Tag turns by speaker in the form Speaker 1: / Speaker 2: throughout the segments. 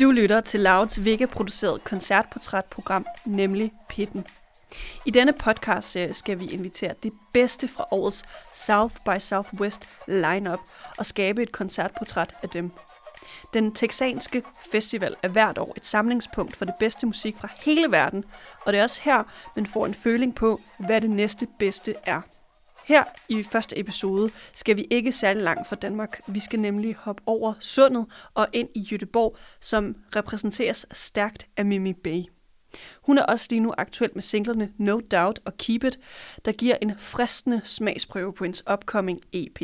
Speaker 1: Du lytter til Louds Vigge produceret koncertportrætprogram, nemlig Pitten. I denne podcast skal vi invitere det bedste fra årets South by Southwest lineup og skabe et koncertportræt af dem. Den texanske festival er hvert år et samlingspunkt for det bedste musik fra hele verden, og det er også her, man får en føling på, hvad det næste bedste er. Her i første episode skal vi ikke særlig langt fra Danmark. Vi skal nemlig hoppe over sundet og ind i Jødeborg, som repræsenteres stærkt af Mimi Bay. Hun er også lige nu aktuel med singlerne No Doubt og Keep It, der giver en fristende smagsprøve på hendes upcoming EP.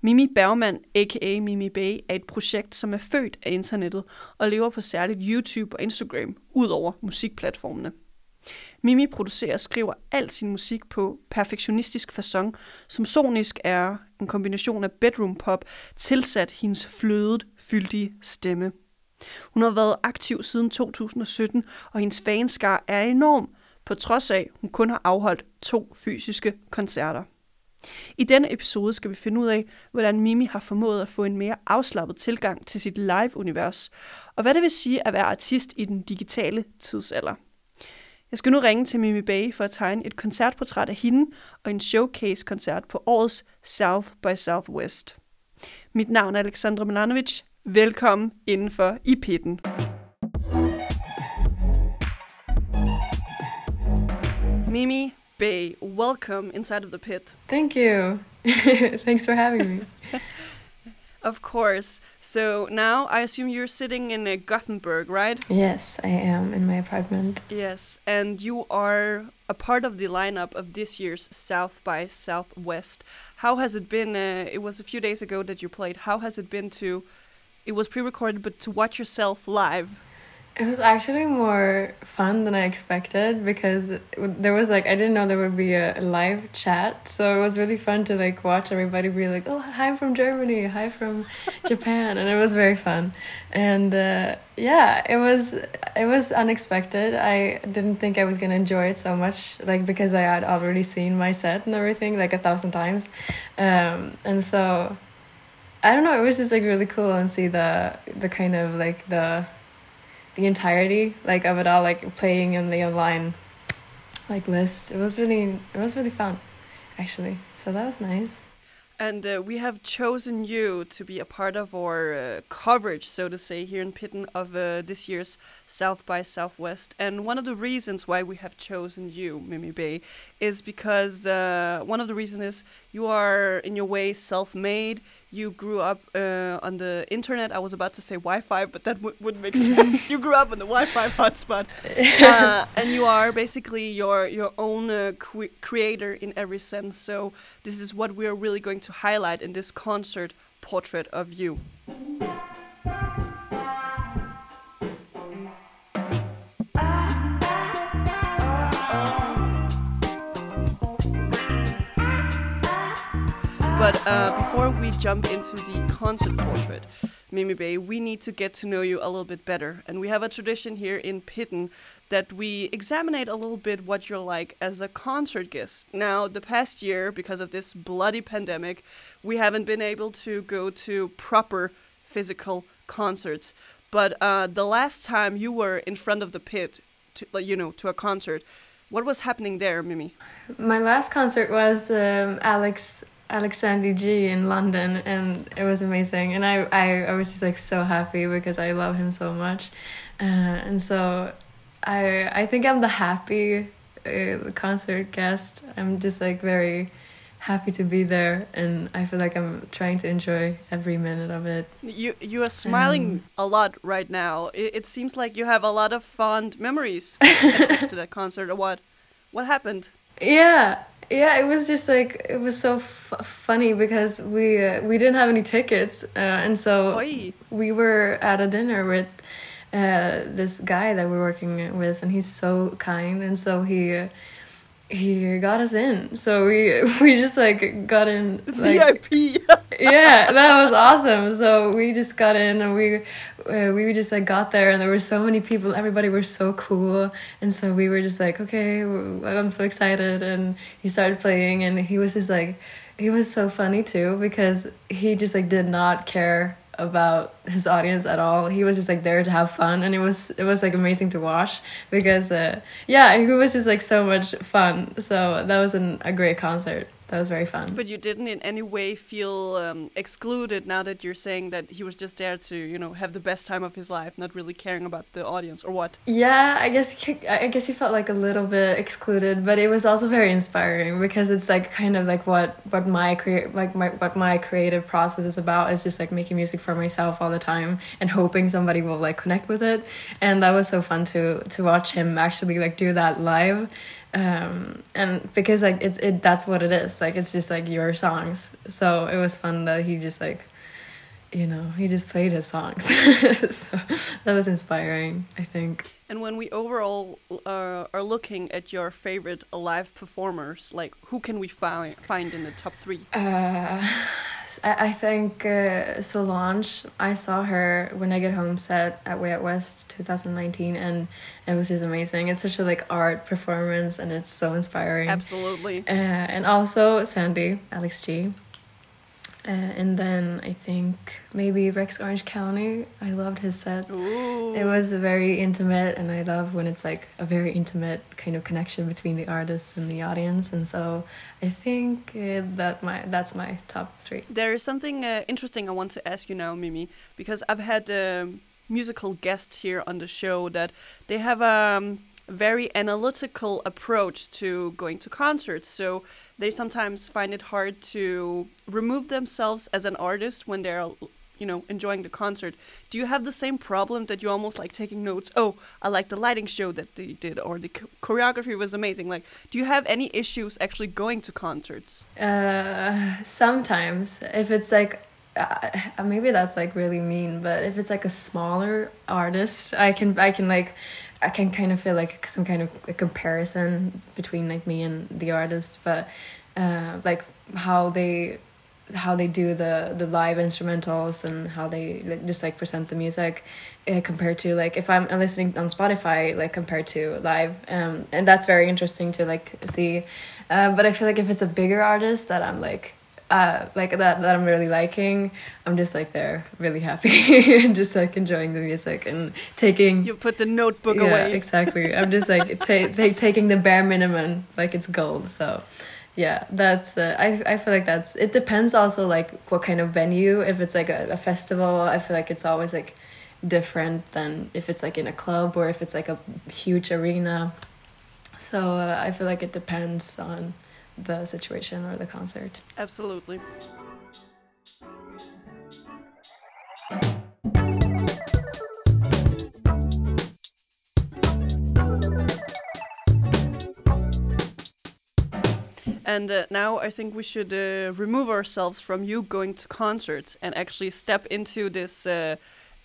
Speaker 1: Mimi Bergman, a.k.a. Mimi Bay, er et projekt, som er født af internettet og lever på særligt YouTube og Instagram, ud over musikplatformene. Mimi producerer og skriver al sin musik på perfektionistisk façon, som sonisk er en kombination af bedroom pop tilsat hendes flødet, fyldige stemme. Hun har været aktiv siden 2017, og hendes fanskar er enorm, på trods af, hun kun har afholdt to fysiske koncerter. I denne episode skal vi finde ud af, hvordan Mimi har formået at få en mere afslappet tilgang til sit live-univers, og hvad det vil sige at være artist i den digitale tidsalder. Jeg skal nu ringe til Mimi Bay for at tegne et koncertportræt af hende og en showcase-koncert på årets South by Southwest. Mit navn er Alexandra Milanovic. Velkommen indenfor i pitten. Mimi Bay, welcome inside of the pit.
Speaker 2: Thank you. Thanks for having me.
Speaker 1: Of course. So now I assume you're sitting in uh, Gothenburg, right?
Speaker 2: Yes, I am in my apartment.
Speaker 1: Yes, and you are a part of the lineup of this year's South by Southwest. How has it been? Uh, it was a few days ago that you played. How has it been to? It was pre-recorded, but to watch yourself live.
Speaker 2: It was actually more fun than I expected because there was like I didn't know there would be a live chat, so it was really fun to like watch everybody be like, "Oh, hi I'm from Germany, hi from Japan," and it was very fun. And uh, yeah, it was it was unexpected. I didn't think I was gonna enjoy it so much, like because I had already seen my set and everything like a thousand times, um, and so I don't know. It was just like really cool and see the the kind of like the the entirety like of it all like playing in the online like list it was really it was really fun actually so that was nice
Speaker 1: and uh, we have chosen you to be a part of our uh, coverage, so to say, here in Pitten of uh, this year's South by Southwest. And one of the reasons why we have chosen you, Mimi Bay, is because uh, one of the reasons is you are, in your way, self made. You grew up uh, on the internet. I was about to say Wi Fi, but that wouldn't make sense. you grew up on the Wi Fi hotspot. Uh, and you are basically your, your own creator in every sense. So, this is what we're really going to highlight in this concert portrait of you. But uh, before we jump into the concert portrait, Mimi Bay, we need to get to know you a little bit better. And we have a tradition here in Pitten that we examine a little bit what you're like as a concert guest. Now, the past year, because of this bloody pandemic, we haven't been able to go to proper physical concerts. But uh, the last time you were in front of the pit, to, you know, to a concert, what was happening there, Mimi?
Speaker 2: My last concert was um, Alex Alexander G in London, and it was amazing. And I, I, I was just like so happy because I love him so much, uh, and so I, I think I'm the happy uh, concert guest. I'm just like very happy to be there, and I feel like I'm trying to enjoy every minute of it.
Speaker 1: You, you are smiling um, a lot right now. It, it seems like you have a lot of fond memories attached to that concert. Or what? What happened?
Speaker 2: Yeah, yeah it was just like it was so funny because we uh, we didn't have any tickets uh, and so
Speaker 1: Oy.
Speaker 2: we were at a dinner with uh, this guy that we're working with and he's so kind and so he he got us in so we we just like got in like,
Speaker 1: vip
Speaker 2: yeah, that was awesome. So we just got in and we uh, we just like got there and there were so many people. Everybody were so cool, and so we were just like, okay, I'm so excited. And he started playing, and he was just like, he was so funny too because he just like did not care about his audience at all. He was just like there to have fun, and it was it was like amazing to watch because uh, yeah, he was just like so much fun. So that was an, a great concert that was very fun.
Speaker 1: But you didn't in any way feel um, excluded now that you're saying that he was just there to, you know, have the best time of his life, not really caring about the audience or what?
Speaker 2: Yeah, I guess I guess he felt like a little bit excluded, but it was also very inspiring because it's like kind of like what what my career like my what my creative process is about is just like making music for myself all the time and hoping somebody will like connect with it, and that was so fun to to watch him actually like do that live um, and because like it's it that's what it is. Like it's just like your songs. So it was fun that he just like you know he just played his songs. So that was inspiring i think.
Speaker 1: And when we overall uh, are looking at your favorite live performers like who can we find find in the top three?
Speaker 2: Uh I, I think uh, Solange, I saw her when I get home set at Way Out West 2019 and it was just amazing. It's such a like art performance and it's so inspiring.
Speaker 1: Absolutely.
Speaker 2: Uh, and also Sandy, Alex G. Uh, and then I think maybe Rex Orange County. I loved his set.
Speaker 1: Ooh.
Speaker 2: It was very intimate, and I love when it's like a very intimate kind of connection between the artist and the audience. And so I think uh, that my that's my top three.
Speaker 1: There is something uh, interesting I want to ask you now, Mimi, because I've had um, musical guests here on the show that they have a um, very analytical approach to going to concerts. So they sometimes find it hard to remove themselves as an artist when they're you know enjoying the concert. Do you have the same problem that you almost like taking notes oh i like the lighting show that they did or the choreography was amazing. Like do you have any issues actually going to concerts?
Speaker 2: Uh sometimes. If it's like uh, maybe that's like really mean but if it's like a smaller artist i can i can like i can kind of feel like some kind of a comparison between like me and the artist but uh like how they how they do the the live instrumentals and how they like, just like present the music uh, compared to like if i'm listening on spotify like compared to live um and that's very interesting to like see. Uh, but i feel like if it's a bigger artist that i'm like uh, like that that I'm really liking. I'm just like there, really happy, and just like enjoying the music and taking.
Speaker 1: You put the notebook
Speaker 2: yeah,
Speaker 1: away.
Speaker 2: exactly. I'm just like ta- ta- taking the bare minimum, like it's gold. So, yeah, that's the. I I feel like that's. It depends also like what kind of venue. If it's like a, a festival, I feel like it's always like different than if it's like in a club or if it's like a huge arena. So uh, I feel like it depends on the situation or the concert.
Speaker 1: Absolutely. And uh, now I think we should uh, remove ourselves from you going to concerts and actually step into this uh,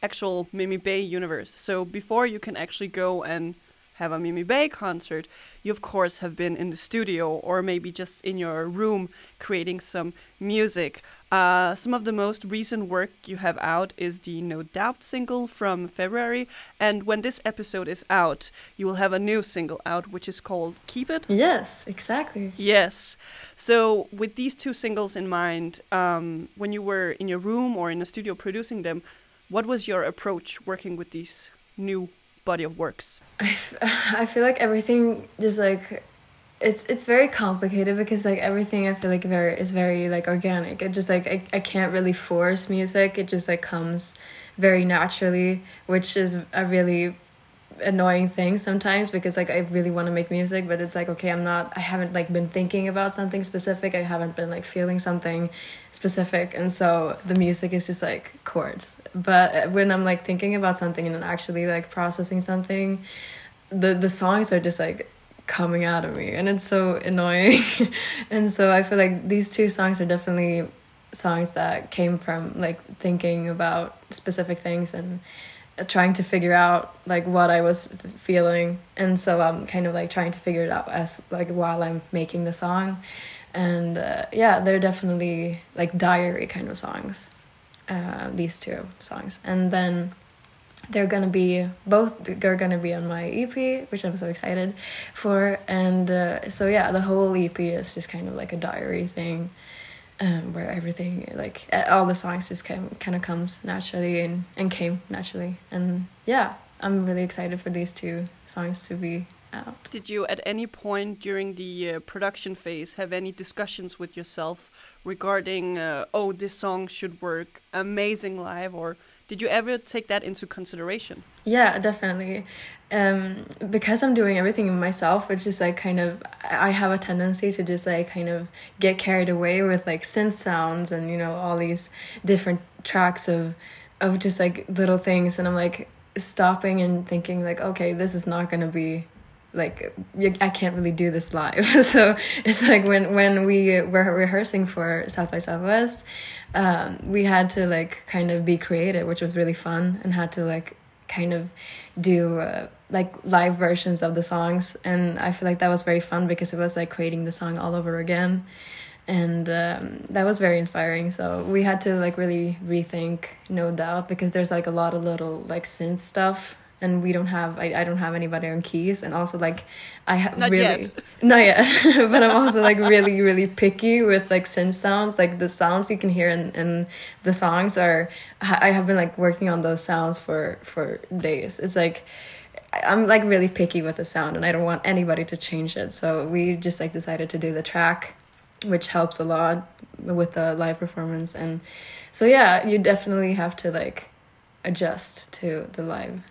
Speaker 1: actual Mimi Bay universe. So before you can actually go and have a Mimi Bay concert, you of course have been in the studio or maybe just in your room creating some music. Uh, some of the most recent work you have out is the No Doubt single from February, and when this episode is out, you will have a new single out which is called Keep It.
Speaker 2: Yes, exactly.
Speaker 1: Yes. So, with these two singles in mind, um, when you were in your room or in a studio producing them, what was your approach working with these new body of works?
Speaker 2: I, I feel like everything just like it's it's very complicated because like everything I feel like very is very like organic. It just like I, I can't really force music. It just like comes very naturally, which is a really annoying thing sometimes because like I really want to make music but it's like okay I'm not I haven't like been thinking about something specific. I haven't been like feeling something specific. And so the music is just like chords. But uh, when I'm like thinking about something and actually like processing something the the songs are just like coming out of me and it's so annoying. And so I feel like these two songs are definitely songs that came from like thinking about specific things and trying to figure out like what I was feeling, and so I'm kind of like trying to figure it out as like while I'm making the song. and uh, yeah, they're definitely like diary kind of songs. Uh, these two songs, and then they're gonna be both they're gonna be on my ep which i'm so excited for and uh, so yeah the whole ep is just kind of like a diary thing um, where everything like all the songs just came, kind of comes naturally and, and came naturally. And yeah i'm really excited for these two songs to be out.
Speaker 1: Did you at any point during the uh, production phase have any discussions with yourself regarding uh, oh this song should work amazing live or did you ever take that into consideration?
Speaker 2: Yeah, definitely. Um, because I'm doing everything myself, it's just like kind of I have a tendency to just like kind of get carried away with like synth sounds and you know all these different tracks of of just like little things, and I'm like stopping and thinking like, okay, this is not gonna be like I can't really do this live. so it's like when when we were rehearsing for South by Southwest, um, we had to like kind of be creative, which was really fun, and had to like kind of do uh, like live versions of the songs, and I feel like that was very fun because it was like creating the song all over again, and um, that was very inspiring. So we had to like really rethink, no doubt, because there's like a lot of little like synth stuff and we don't have I, I don't have anybody on keys. And also like I have really
Speaker 1: yet.
Speaker 2: not yet. But I'm also like really really picky with like synth sounds. Like the sounds you can hear in, in the songs are I have been like working on those sounds for for days. It's like I'm like really picky with the sound and I don't want anybody to change it. So we just like decided to do the track which helps a lot with the live performance. And so yeah you definitely have to like adjust to the live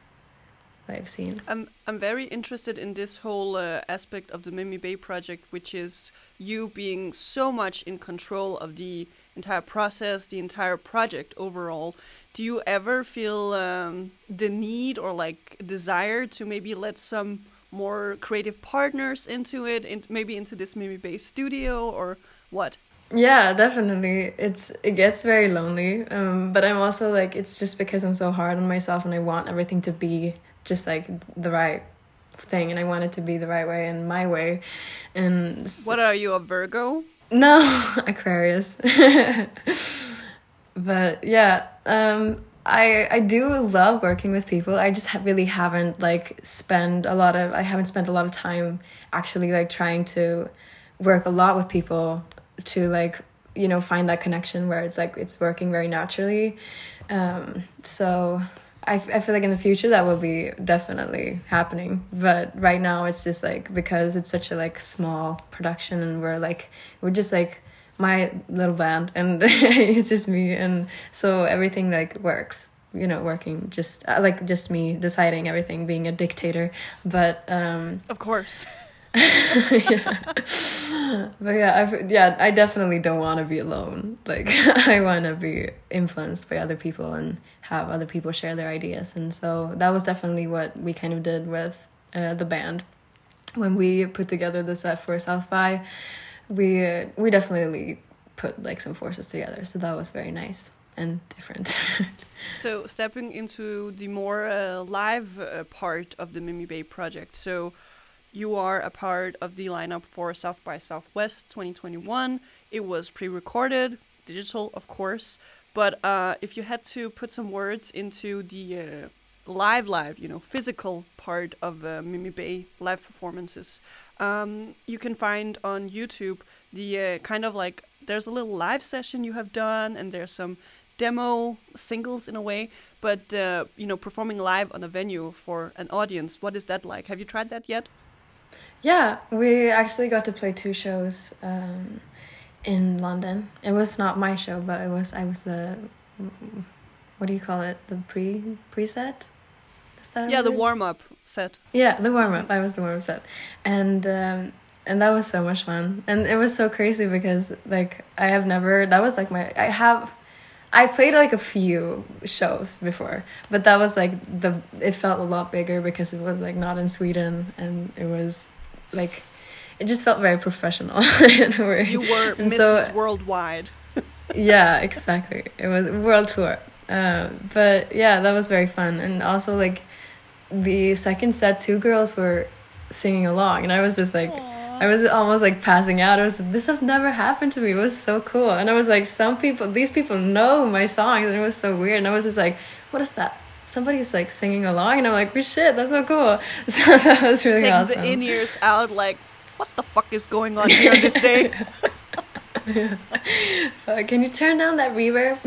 Speaker 2: I've seen.
Speaker 1: I'm I'm very interested in this whole uh, aspect of the Mimi Bay project, which is you being so much in control of the entire process, the entire project overall. Do you ever feel um, the need or like desire to maybe let some more creative partners into it, and maybe into this Mimi Bay studio or what?
Speaker 2: Yeah, definitely. It's it gets very lonely. Um, but I'm also like it's just because I'm so hard on myself and I want everything to be just like the right thing and I want it to be the right way and my way. And
Speaker 1: What are you a Virgo?
Speaker 2: No, Aquarius. but yeah, um I I do love working with people. I just ha really haven't like spent a lot of I haven't spent a lot of time actually like trying to work a lot with people to like you know find that connection where it's like it's working very naturally. Um so I, I feel like in the future that will be definitely happening but right now it's just like because it's such a like small production and we're like we're just like my little band and it's just me and so everything like works you know working just uh, like just me deciding everything being a dictator but um
Speaker 1: of course
Speaker 2: yeah. But yeah, I've, yeah, I definitely don't want to be alone. Like I want to be influenced by other people and have other people share their ideas. And so that was definitely what we kind of did with uh, the band when we put together the set for South by. We uh, we definitely put like some forces together. So that was very nice and different.
Speaker 1: so stepping into the more uh, live uh, part of the Mimi Bay project. So you are a part of the lineup for South by Southwest 2021. It was pre recorded, digital, of course. But uh, if you had to put some words into the uh, live, live, you know, physical part of uh, Mimi Bay live performances, um, you can find on YouTube the uh, kind of like there's a little live session you have done, and there's some demo singles in a way, but uh, you know, performing live on a venue for an audience. What is that like? Have you tried that yet?
Speaker 2: Yeah, we actually got to play two shows um, in London. It was not my show, but it was I was the what do you call it? The pre preset.
Speaker 1: Is that yeah, the warm up set.
Speaker 2: Yeah, the warm up. I was the warm up set, and um, and that was so much fun. And it was so crazy because like I have never. That was like my. I have. I played like a few shows before, but that was like the. It felt a lot bigger because it was like not in Sweden, and it was like it just felt very professional in a way.
Speaker 1: You were and Mrs. So, Worldwide.
Speaker 2: yeah, exactly. It was world tour. Uh, but yeah, that was very fun. And also like the second set, two girls were singing along, and I was just like, Aww. I was almost like passing out. I was this have never happened to me. It was so cool, and I was like, some people, these people know my songs, and it was so weird. And I was just like, what is that? Somebody's like singing along, and I'm like, oh shit, that's so cool. So that was really
Speaker 1: Taking
Speaker 2: awesome.
Speaker 1: the in ears out, like, what the fuck is going on here this day?
Speaker 2: Uh, can you turn down that reverb?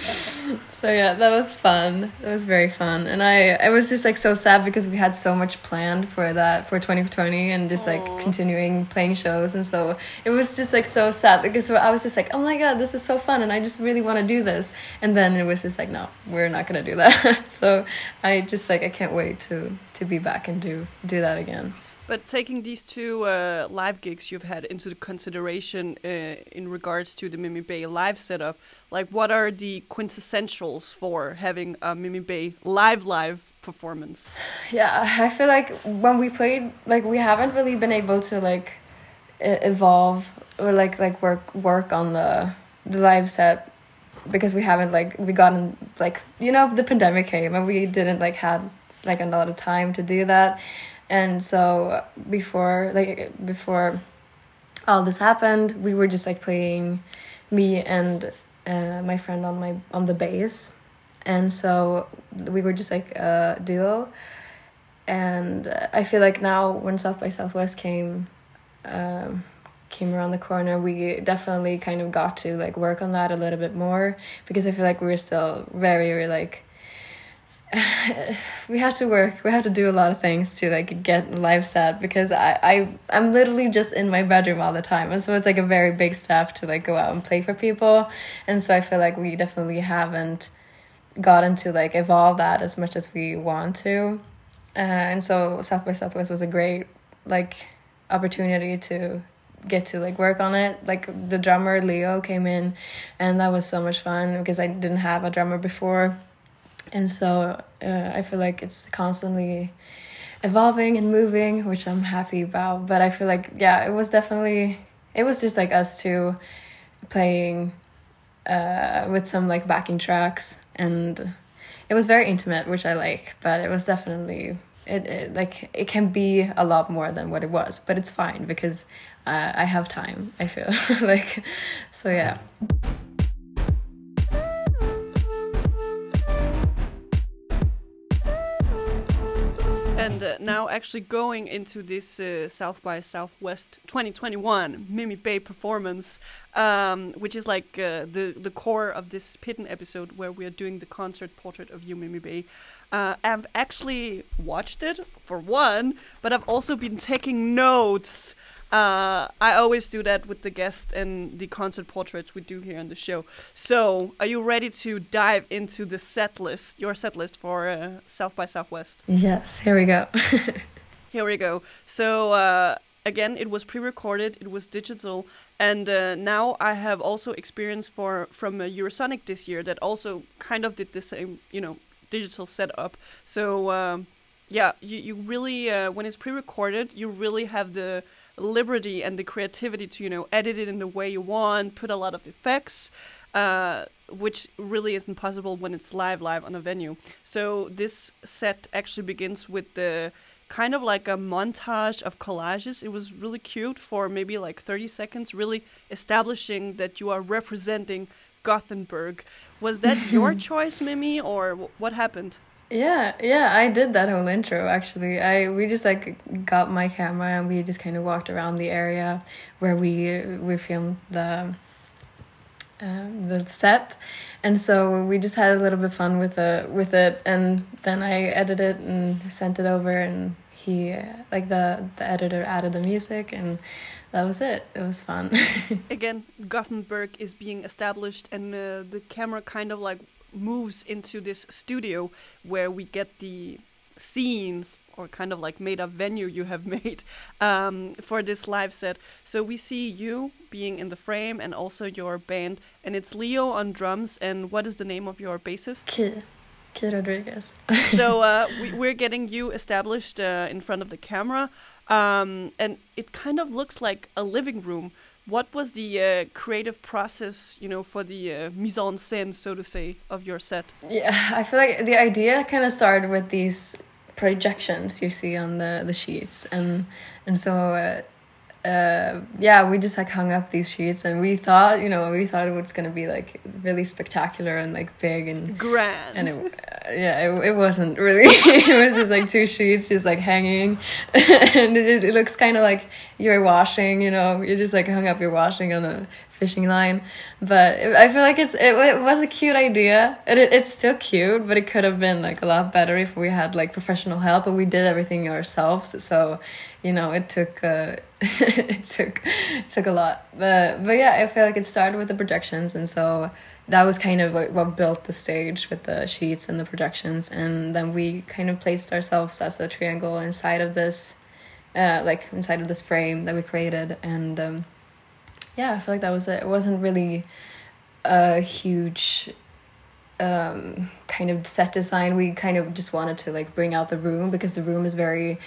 Speaker 2: so yeah, that was fun. That was very fun, and I I was just like so sad because we had so much planned for that for twenty twenty, and just like continuing playing shows, and so it was just like so sad because I was just like, oh my god, this is so fun, and I just really want to do this, and then it was just like, no, we're not gonna do that. so I just like I can't wait to to be back and do do that again.
Speaker 1: But taking these two uh, live gigs you've had into consideration uh, in regards to the Mimi Bay live setup, like what are the quintessentials for having a Mimi Bay live live performance?
Speaker 2: Yeah, I feel like when we played, like we haven't really been able to like evolve or like like work work on the the live set because we haven't like we gotten like you know the pandemic came and we didn't like had like a lot of time to do that and so before like before all this happened we were just like playing me and uh, my friend on my on the bass. And so we were just like a duo. And i feel like now when south by southwest came um, came around the corner we definitely kind of got to like work on that a little bit more because i feel like we were still very, very like we have to work we have to do a lot of things to like get life set because I, I i'm literally just in my bedroom all the time. And so it's like a very big step to like go out and play for people. And so i feel like we definitely haven't gotten to like evolve that as much as we want to. Uh, and so south by southwest was a great like opportunity to get to like work on it. Like the drummer leo came in and that was so much fun because i didn't have a drummer before and so uh, i feel like it's constantly evolving and moving which i'm happy about. But i feel like yeah it was definitely it was just like us two playing uh, with some like backing tracks. And it was very intimate which i like. But it was definitely it, it like it can be a lot more than what it was. But it's fine because uh, i have time i feel like. So yeah
Speaker 1: And uh, now, actually going into this uh, South by Southwest 2021 Mimi Bay performance, um, which is like uh, the the core of this Pitten episode, where we are doing the concert portrait of you, Mimi Bay. Uh, I've actually watched it for one, but I've also been taking notes. Uh, I always do that with the guest and the concert portraits we do here on the show. So, are you ready to dive into the set list, your set list for uh, South by Southwest?
Speaker 2: yes here we go
Speaker 1: Here we go. So uh, again, it was pre-recorded, it was digital, and uh, now I have also experience for from uh, Eurosonic this year that also kind of did the same, you know, digital setup. So um, yeah, you you really uh, when it's pre-recorded, you really have the liberty and the creativity to you know edit it in the way you want, put a lot of effects. Uh, which really isn't possible when it's live live on a venue. So this set actually begins with the kind of like a montage of collages. It was really cute for maybe like 30 seconds, really establishing that you are representing Gothenburg. Was that your choice, Mimi, or wh- what happened?
Speaker 2: Yeah, yeah, I did that whole intro actually. I we just like got my camera and we just kind of walked around the area where we we filmed the um, the set, and so we just had a little bit fun with the with it, and then I edited it and sent it over, and he uh, like the the editor added the music, and that was it. It was fun.
Speaker 1: Again, Gothenburg is being established, and uh, the camera kind of like moves into this studio where we get the scene or kind of like made up venue you have made um, for this live set. So we see you being in the frame and also your band, and it's Leo on drums. And what is the name of your bassist?
Speaker 2: Key, Key Rodriguez.
Speaker 1: so uh, we, we're getting you established uh, in front of the camera, um, and it kind of looks like a living room. What was the uh, creative process, you know, for the uh, mise en scène, so to say, of your set?
Speaker 2: Yeah, I feel like the idea kind of started with these projections you see on the the sheets, and and so uh, uh, yeah, we just like hung up these sheets, and we thought, you know, we thought it was gonna be like really spectacular and like big and
Speaker 1: grand.
Speaker 2: and it, uh, yeah, it, it wasn't really. it was just like two sheets, just like hanging, and it, it looks kind of like you're washing. You know, you just like hung up your washing on a fishing line. But it, I feel like it's it, it was a cute idea, and it, it's still cute, but it could have been like a lot better if we had like professional help. But we did everything ourselves, so you know, it took. Uh, it took it took a lot. But but yeah i feel like it started with the projections and so that was kind of like what built the stage with the sheets and the projections. And then we kind of placed ourselves as a triangle inside of this uh, like inside of this frame that we created. And um, yeah i feel like that was it. It wasn't really a huge um, kind of set design we kind of just wanted to like bring out the room because the room is very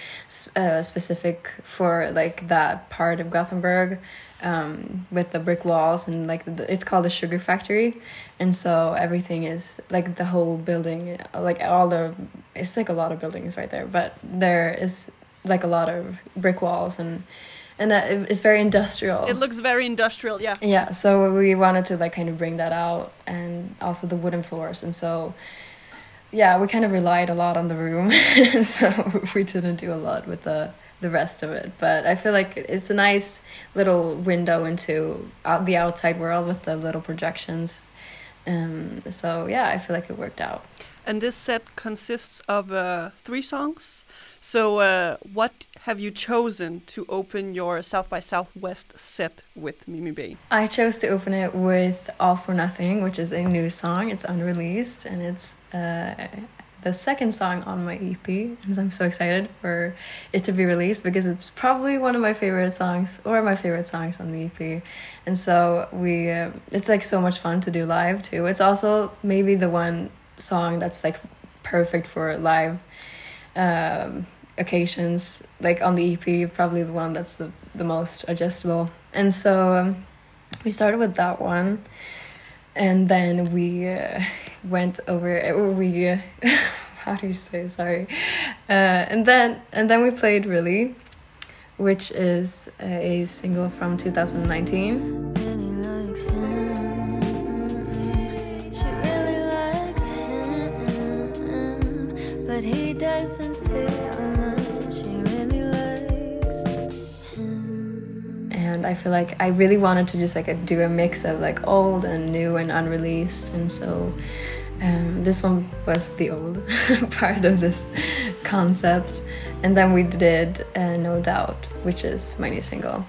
Speaker 2: uh, specific for like that part of gothenburg um, with the brick walls and like the, it's called the sugar factory. And so everything is like the whole building like all the it's like a lot of buildings right there but there is like a lot of brick walls and and uh, it's very industrial.
Speaker 1: It looks very industrial yeah.
Speaker 2: Yeah so we wanted to like kind of bring that out and also the wooden floors. And so yeah we kind of relied a lot on the room. So we didn't do a lot with the the rest of it. But i feel like it's a nice little window into out the outside world with the little projections. Um so yeah i feel like it worked out
Speaker 1: and this set consists of uh, three songs so, uh, what have you chosen to open your South by Southwest set with Mimi Bay?
Speaker 2: I chose to open it with All for Nothing, which is a new song. It's unreleased and it's uh, the second song on my EP. And I'm so excited for it to be released because it's probably one of my favorite songs or my favorite songs on the EP. And so we, uh, it's like so much fun to do live too. It's also maybe the one song that's like perfect for live um, occasions. Like on the ep probably the one that's the, the most adjustable. And so um, we started with that one. And then we uh, went over or we uh, how do you say? Sorry. Uh, and then and then we played really which is a single from 2019 and I feel like I really wanted to just like do a mix of like old and new and unreleased, and so um, this one was the old part of this concept, and then we did uh, No Doubt, which is my new single.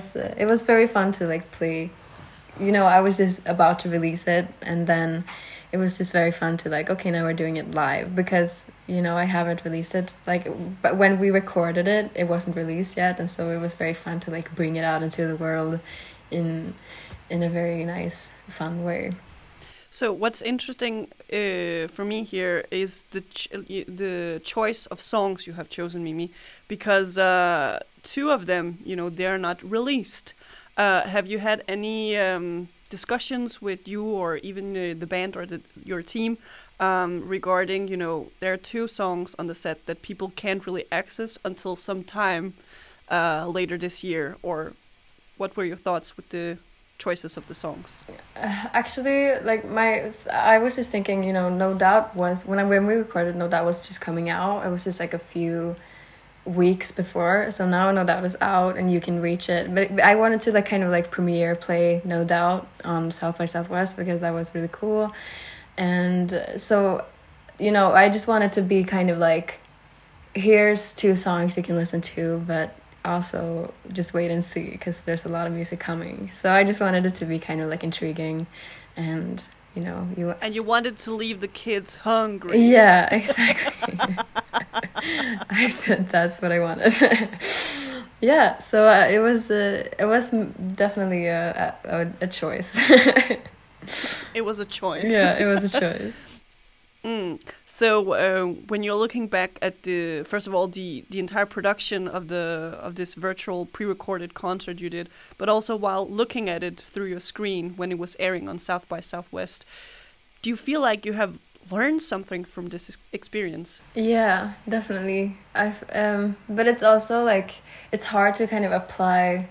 Speaker 2: Was, uh, it was very fun to like play. You know, I was just about to release it, and then it was just very fun to like okay now we're doing it live because you know i haven't released it like but when we recorded it it wasn't released yet and so it was very fun to like bring it out into the world in in a very nice, fun way.
Speaker 1: So what's interesting uh, for me here is the ch the choice of songs you have chosen, Mimi, because uh, two of them, you know, they are not released. Uh, have you had any um, discussions with you or even uh, the band or the, your team um, regarding, you know, there are two songs on the set that people can't really access until some time uh, later this year? Or what were your thoughts with the choices of the songs?
Speaker 2: Uh, actually, like my, I was just thinking, you know, No Doubt was when I when we recorded No Doubt was just coming out. It was just like a few weeks before, so now No Doubt is out and you can reach it. But I wanted to like kind of like premiere play No Doubt on South by Southwest because that was really cool, and so, you know, I just wanted to be kind of like, here's two songs you can listen to, but also just wait and see because there's a lot of music coming. So I just wanted it to be kind of like intriguing and you know you
Speaker 1: and you wanted to leave the kids hungry
Speaker 2: yeah exactly i said that's what i wanted yeah, so uh, it was uh, it was definitely a a, a choice.
Speaker 1: it was a choice.
Speaker 2: Yeah, it was a choice.
Speaker 1: Mm. So uh, when you're looking back at the first of all the the entire production of the of this virtual pre-recorded concert you did, but also while looking at it through your screen when it was airing on South by Southwest, do you feel like you have learned something from this experience?
Speaker 2: Yeah, definitely. I've um, but it's also like it's hard to kind of apply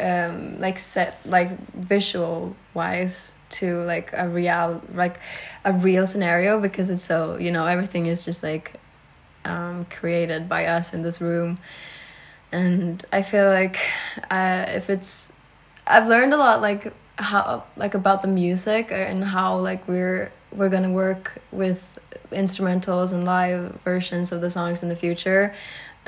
Speaker 2: um like set like visual wise to like a real like a real scenario because it's so you know everything is just like um created by us in this room. And i feel like uh if it's i've learned a lot like how like about the music and how like we're we're gonna work with instrumentals and live versions of the songs in the future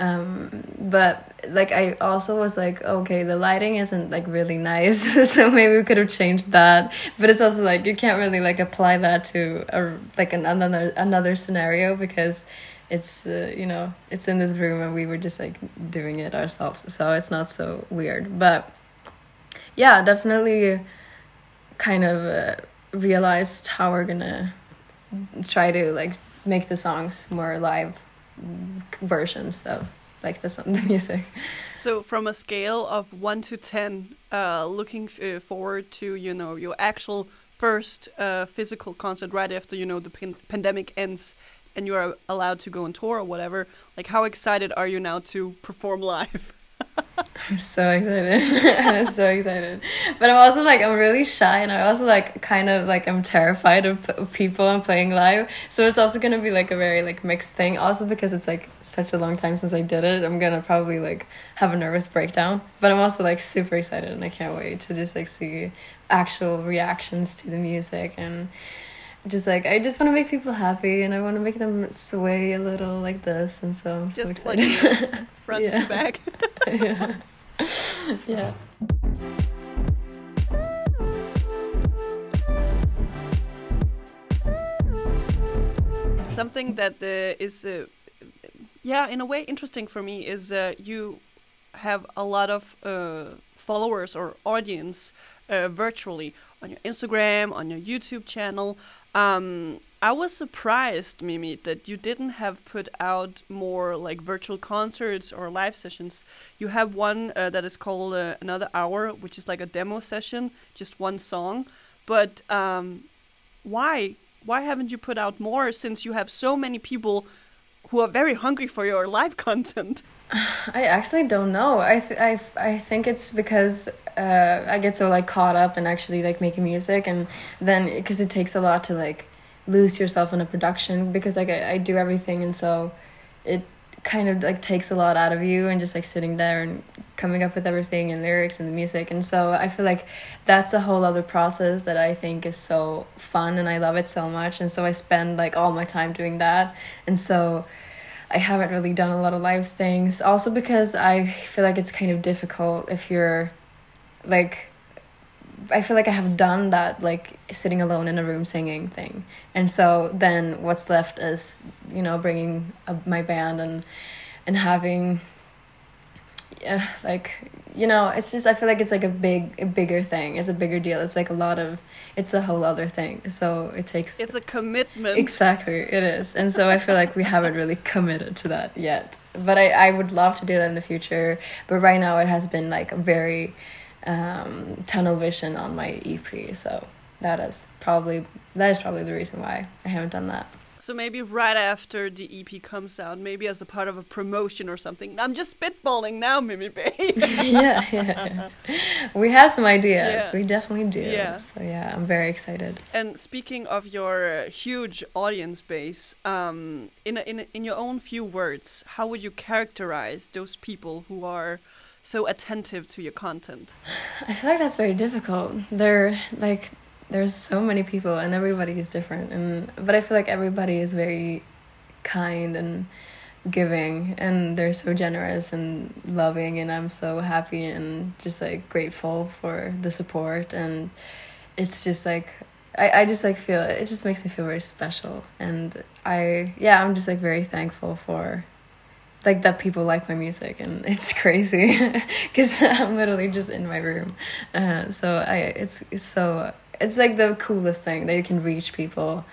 Speaker 2: um but like i also was like okay the lighting isn't like really nice so maybe we could have changed that. But it's also like you can't really like apply that to a like an, another another scenario because it's uh, you know it's in this room and we were just like doing it ourselves. So it's not so weird. But yeah definitely kind of uh, realized how we're gonna try to like make the songs more live versions of like the the music.
Speaker 1: So from a scale of one to ten, uh, looking uh, forward to you know your actual first uh, physical concert right after you know the pan pandemic ends and you are allowed to go on tour or whatever. Like how excited are you now to perform live?
Speaker 2: I'm so excited. I'm so excited. But I'm also like I'm really shy and I also like kind of like I'm terrified of, of people and playing live. So it's also going to be like a very like mixed thing also because it's like such a long time since I did it. I'm going to probably like have a nervous breakdown. But I'm also like super excited and I can't wait to just like see actual reactions to the music and just like I just want to make people happy and I want to make them sway a little like this and so I'm
Speaker 1: just
Speaker 2: so
Speaker 1: excited. like front to back.
Speaker 2: yeah. yeah.
Speaker 1: Something that uh, is, uh, yeah, in a way interesting for me is uh, you have a lot of uh, followers or audience uh, virtually on your Instagram, on your YouTube channel. Um, I was surprised, Mimi, that you didn't have put out more like virtual concerts or live sessions. You have one uh, that is called uh, Another Hour, which is like a demo session, just one song. But um, why? Why haven't you put out more since you have so many people who are very hungry for your live content?
Speaker 2: I actually don't know. I th- I, I think it's because uh, I get so like caught up in actually like making music and then because it takes a lot to like lose yourself in a production because like I, I do everything and so it kind of like takes a lot out of you and just like sitting there and coming up with everything and lyrics and the music. And so i feel like that's a whole other process that i think is so fun and i love it so much. And so i spend like all my time doing that. And so i haven't really done a lot of live things. Also because i feel like it's kind of difficult if you're like I feel like I have done that like sitting alone in a room singing thing. And so then what's left is, you know, bringing a, my band and and having yeah, like you know, it's just I feel like it's like a big a bigger thing. It's a bigger deal. It's like a lot of it's a whole other thing. So it takes
Speaker 1: It's a commitment.
Speaker 2: Exactly, it is. And so I feel like we haven't really committed to that yet. But I I would love to do that in the future, but right now it has been like very um, tunnel vision on my EP. So that is probably that is probably the reason why I haven't done that.
Speaker 1: So maybe right after the EP comes out, maybe as a part of a promotion or something. I'm just spitballing now, Mimi Bay.
Speaker 2: yeah, yeah, We have some ideas. Yeah. We definitely do.
Speaker 1: Yeah.
Speaker 2: So yeah, I'm very excited.
Speaker 1: And speaking of your uh, huge audience base, um, in a, in a, in your own few words, how would you characterize those people who are so attentive to your content?
Speaker 2: I feel like that's very difficult. There, like, there's so many people, and everybody is different. And but I feel like everybody is very kind and giving, and they're so generous and loving, and I'm so happy and just like grateful for the support. And it's just like I, I just like feel it just makes me feel very special and i yeah i'm just like very thankful for like that people like my music and it's crazy because i'm literally just in my room. Uh, so i it's, it's so it's like the coolest thing that you can reach people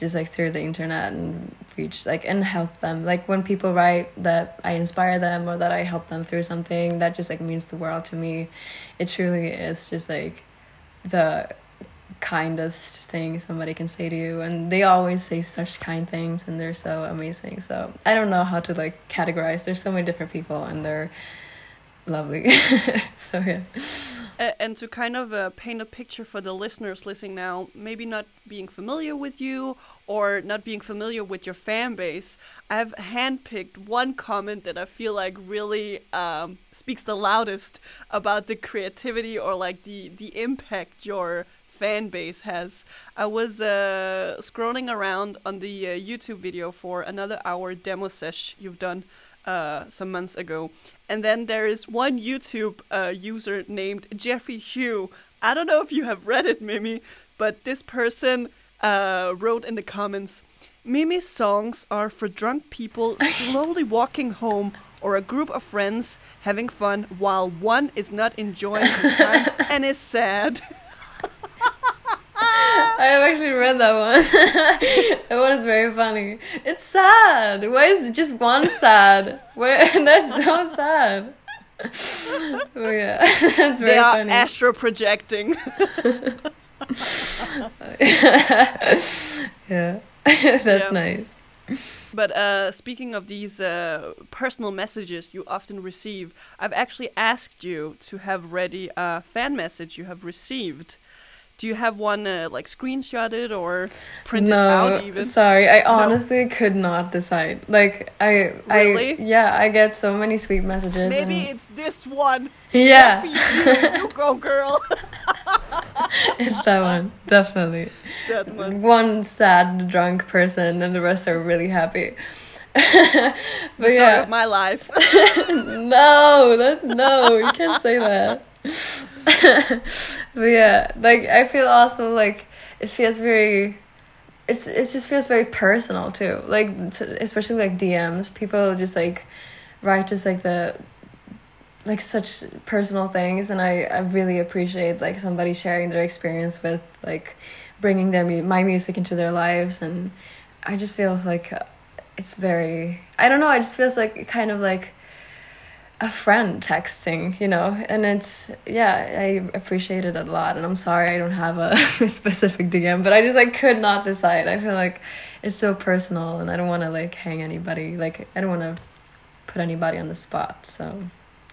Speaker 2: just like through the internet and reach like and help them. Like when people write that i inspire them or that i help them through something that just like means the world to me. It truly is just like the kindest thing somebody can say to you and they always say such kind things and they're so amazing. So i don't know how to like categorize. There's so many different people and they're lovely. So yeah.
Speaker 1: And to kind of uh, paint a picture for the listeners listening now, maybe not being familiar with you or not being familiar with your fan base, I've handpicked one comment that I feel like really um, speaks the loudest about the creativity or like the the impact your fan base has. I was uh, scrolling around on the uh, YouTube video for another hour demo sesh you've done uh, some months ago, and then there is one YouTube uh, user named Jeffrey Hugh. I don't know if you have read it, Mimi, but this person uh, wrote in the comments. Mimi's songs are for drunk people slowly walking home or a group of friends having fun while one is not enjoying the time and is sad.
Speaker 2: I have actually read that one. that one is very funny. It's sad. Why is just one sad? Why, that's so sad. Oh yeah, that's very
Speaker 1: they are
Speaker 2: funny.
Speaker 1: astro projecting.
Speaker 2: yeah, that's
Speaker 1: Yeah.
Speaker 2: nice.
Speaker 1: But uh, speaking of these uh, personal messages you often receive, I've actually asked you to have ready a fan message you have received. Do you have one uh, like screenshotted or printed
Speaker 2: no,
Speaker 1: out even?
Speaker 2: sorry, I honestly could not decide. Like I,
Speaker 1: Really?
Speaker 2: I, yeah, I get so many sweet messages.
Speaker 1: Maybe
Speaker 2: and,
Speaker 1: it's this one.
Speaker 2: yeah,
Speaker 1: you, you go, girl.
Speaker 2: it's that one definitely.
Speaker 1: that one.
Speaker 2: One sad drunk person, and the rest are really happy. but
Speaker 1: The
Speaker 2: yeah,
Speaker 1: of my life.
Speaker 2: no, that no, you can't say that. but yeah, like I feel also like it feels very. It's it just feels very personal too. Like especially like DMs, people just like write just like the like such personal things, and I I really appreciate like somebody sharing their experience with like bringing their mu- my music into their lives, and I just feel like uh, it's very I don't know. I just feels like kind of like a friend texting, you know, and it's yeah, I appreciate it a lot, and I'm sorry I don't have a specific DM, but I just like could not decide. I feel like it's so personal, and I don't want to like hang anybody, like I don't want to put anybody on the spot. So,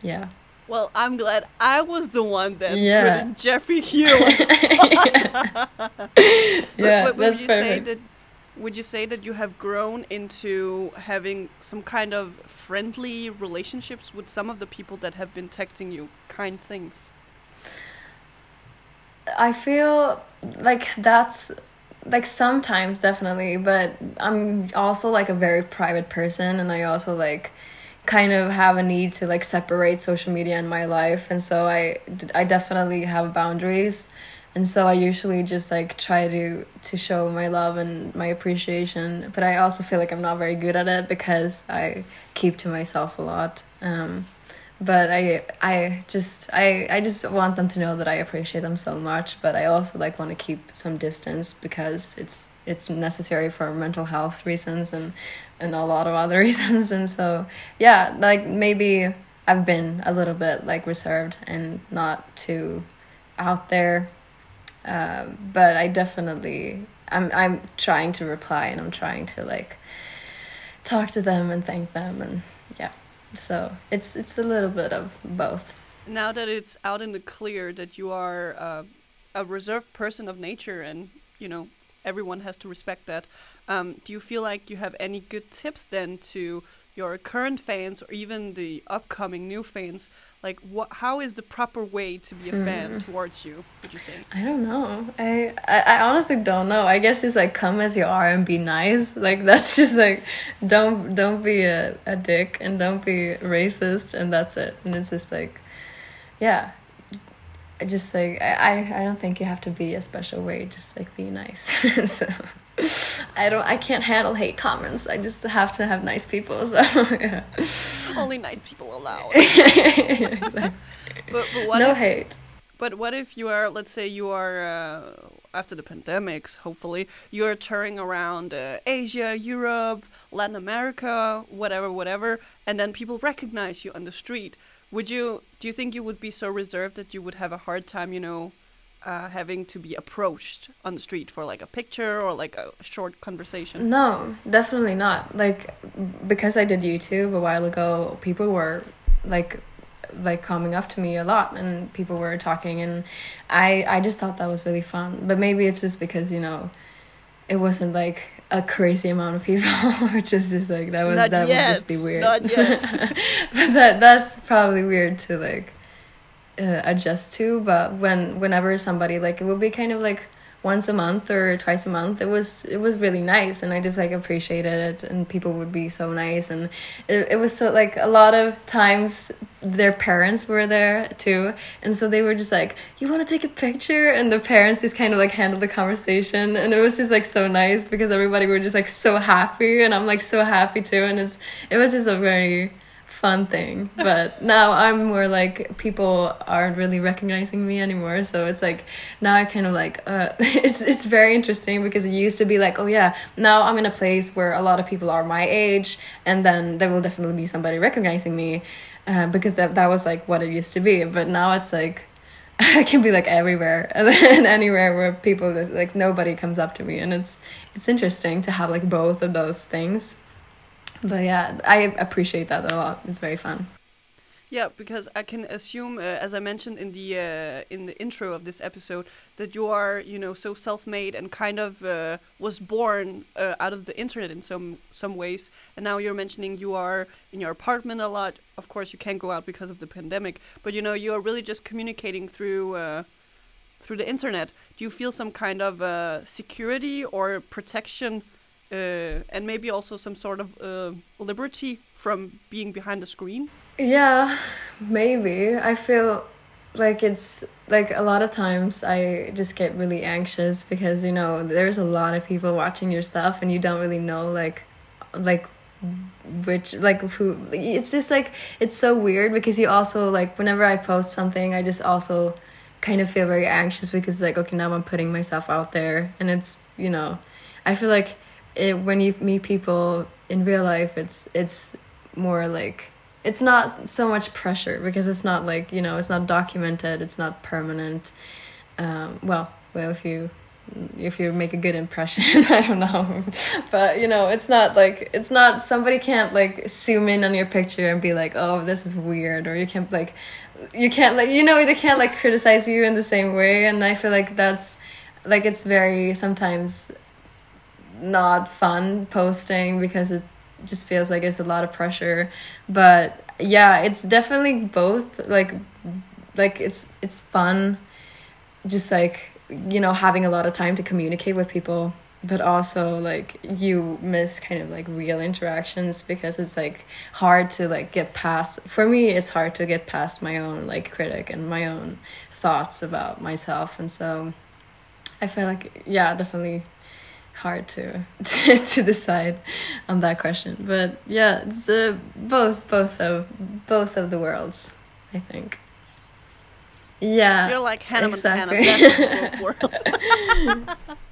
Speaker 2: yeah,
Speaker 1: Well, I'm glad I was the one that
Speaker 2: Yeah.
Speaker 1: put Jeffrey Hugh. on the
Speaker 2: yeah,
Speaker 1: But- but
Speaker 2: that's
Speaker 1: would you
Speaker 2: perfect.
Speaker 1: say that would you say that you have grown into having some kind of friendly relationships with some of the people that have been texting you kind things?
Speaker 2: I feel like that's like sometimes definitely, but I'm also like a very private person and I also like kind of have a need to like separate social media and my life and so I I definitely have boundaries and so I usually just like try to to show my love and my appreciation but I also feel like I'm not very good at it because I keep to myself a lot um but I I just I I just want them to know that I appreciate them so much but I also like want to keep some distance because it's it's necessary for mental health reasons and and a lot of other reasons. And so yeah like maybe I've been a little bit like reserved and not too out there um, but I definitely I'm I'm trying to reply and I'm trying to like talk to them and thank them and yeah so it's it's a little bit of both
Speaker 1: Now that it's out in the clear that you are uh, a reserved person of nature and, you know, everyone has to respect that, um, do you feel like you have any good tips then to your current fans or even the upcoming new fans? Like, what? how is the proper way to be a fan mm. towards you, would you say?
Speaker 2: I don't know. I, I I honestly don't know. I guess it's like come as you are and be nice. Like that's just like don't don't be a, a dick and don't be racist and that's it. And it's just like yeah. I just like I, I I don't think you have to be a special way, just like be nice. so I don't I can't handle hate comments. I just have to have nice people. So yeah.
Speaker 1: Only nice people allowed. But, but what
Speaker 2: No
Speaker 1: if,
Speaker 2: hate.
Speaker 1: But what if you are, let's say, you are uh, after the pandemics, hopefully, you are touring around uh, Asia, Europe, Latin America, whatever, whatever, and then people recognize you on the street. Would you? Do you think you would be so reserved that you would have a hard time, you know, uh, having to be approached on the street for like a picture or like a short conversation?
Speaker 2: No, definitely not. Like because I did YouTube a while ago, people were like like coming up to me a lot and people were talking and I I just thought that was really fun. But maybe it's just because, you know, it wasn't like a crazy amount of people, which is just like that was
Speaker 1: Not
Speaker 2: that
Speaker 1: yet.
Speaker 2: would just be weird.
Speaker 1: Not yet.
Speaker 2: but that that's probably weird to like uh, adjust to but when whenever somebody like it would be kind of like once a month or twice a month it was it was really nice and i just like appreciated it and people would be so nice and it, it was so like a lot of times their parents were there too and so they were just like you want to take a picture? And the parents just kind of like handled the conversation and it was just like so nice because everybody were just like so happy and i'm like so happy too and it's it was just a very fun thing. But now I'm more like people aren't really recognizing me anymore. So it's like now I kind of like uh, it's it's very interesting because it used to be like oh yeah now I'm in a place where a lot of people are my age and then there will definitely be somebody recognizing me uh, because that that was like what it used to be. But now it's like. I can be like everywhere and anywhere where people like nobody comes up to me and it's it's interesting to have like both of those things but yeah, I appreciate that a lot. It's very fun.
Speaker 1: Yeah, because I can assume, uh, as I mentioned in the uh, in the intro of this episode, that you are, you know, so self-made and kind of uh, was born uh, out of the internet in some some ways. And now you're mentioning you are in your apartment a lot. Of course, you can't go out because of the pandemic, but you know, you are really just communicating through uh, through the internet. Do you feel some kind of uh, security or protection, uh, and maybe also some sort of uh, liberty from being behind the screen?
Speaker 2: Yeah, maybe. I feel like it's like a lot of times I just get really anxious because you know there's a lot of people watching your stuff and you don't really know like like which like who it's just like it's so weird because you also like whenever I post something I just also kind of feel very anxious because like okay now I'm putting myself out there and it's you know I feel like it when you meet people in real life it's it's more like it's not so much pressure because it's not like you know it's not documented it's not permanent. Um, well well if you if you make a good impression i don't know. But you know it's not like it's not somebody can't like zoom in on your picture and be like oh this is weird or you can't like you can't like you know they can't like criticize you in the same way and i feel like that's like it's very sometimes not fun posting because it just feels like it's a lot of pressure. But yeah it's definitely both like like it's it's fun just like you know having a lot of time to communicate with people but also like you miss kind of like real interactions because it's like hard to like get past for me it's hard to get past my own like critic and my own thoughts about myself. And so i feel like yeah definitely hard to to, to decide on that question but yeah it's uh, both both of both of the worlds i think yeah
Speaker 1: You're like Hannah Montana.
Speaker 2: exactly.
Speaker 1: That's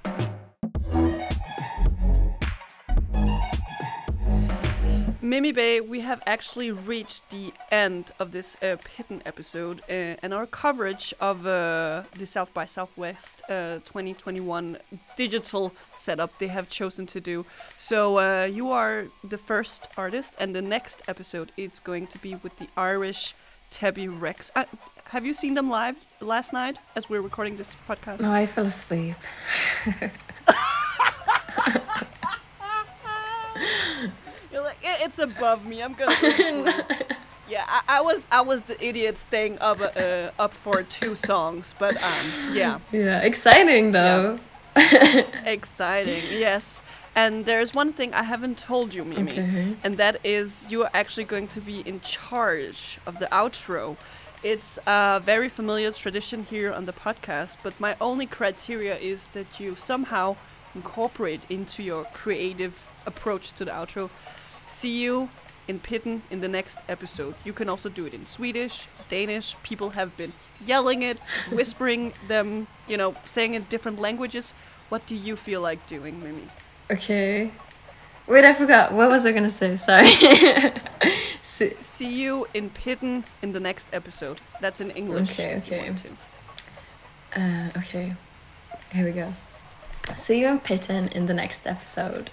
Speaker 1: Mimi Bay, we have actually reached the end of this uh, Pitten episode uh, and our coverage of uh, the South by Southwest uh, 2021 digital setup they have chosen to do. So uh, you are the first artist, and the next episode is going to be with the Irish Tebi Rex. Uh, have you seen them live last night as we're recording this podcast?
Speaker 2: no i fell asleep
Speaker 1: You're like, "Eh, it's above me. I'm gonna. Yeah, I, I was I was the idiot staying up uh, up for two songs, but um, yeah,
Speaker 2: yeah exciting though
Speaker 1: exciting. Yes, and there's one thing I haven't told you, Mimi,
Speaker 2: Okay.
Speaker 1: and that is you are actually going to be in charge of the outro. It's a very familiar tradition here on the podcast, but my only criteria is that you somehow incorporate into your creative approach to the outro. See you in Pitten in the next episode. You can also do it in Swedish, Danish. People have been yelling it, whispering them, you know, saying in different languages. What do you feel like doing, Mimi?
Speaker 2: Okay. Wait, I forgot. What was I gonna say? Sorry.
Speaker 1: see, see you in Pitten in the next episode. That's in English.
Speaker 2: Okay, okay. Uh, okay. Here we go. See you in Pitten in the next episode.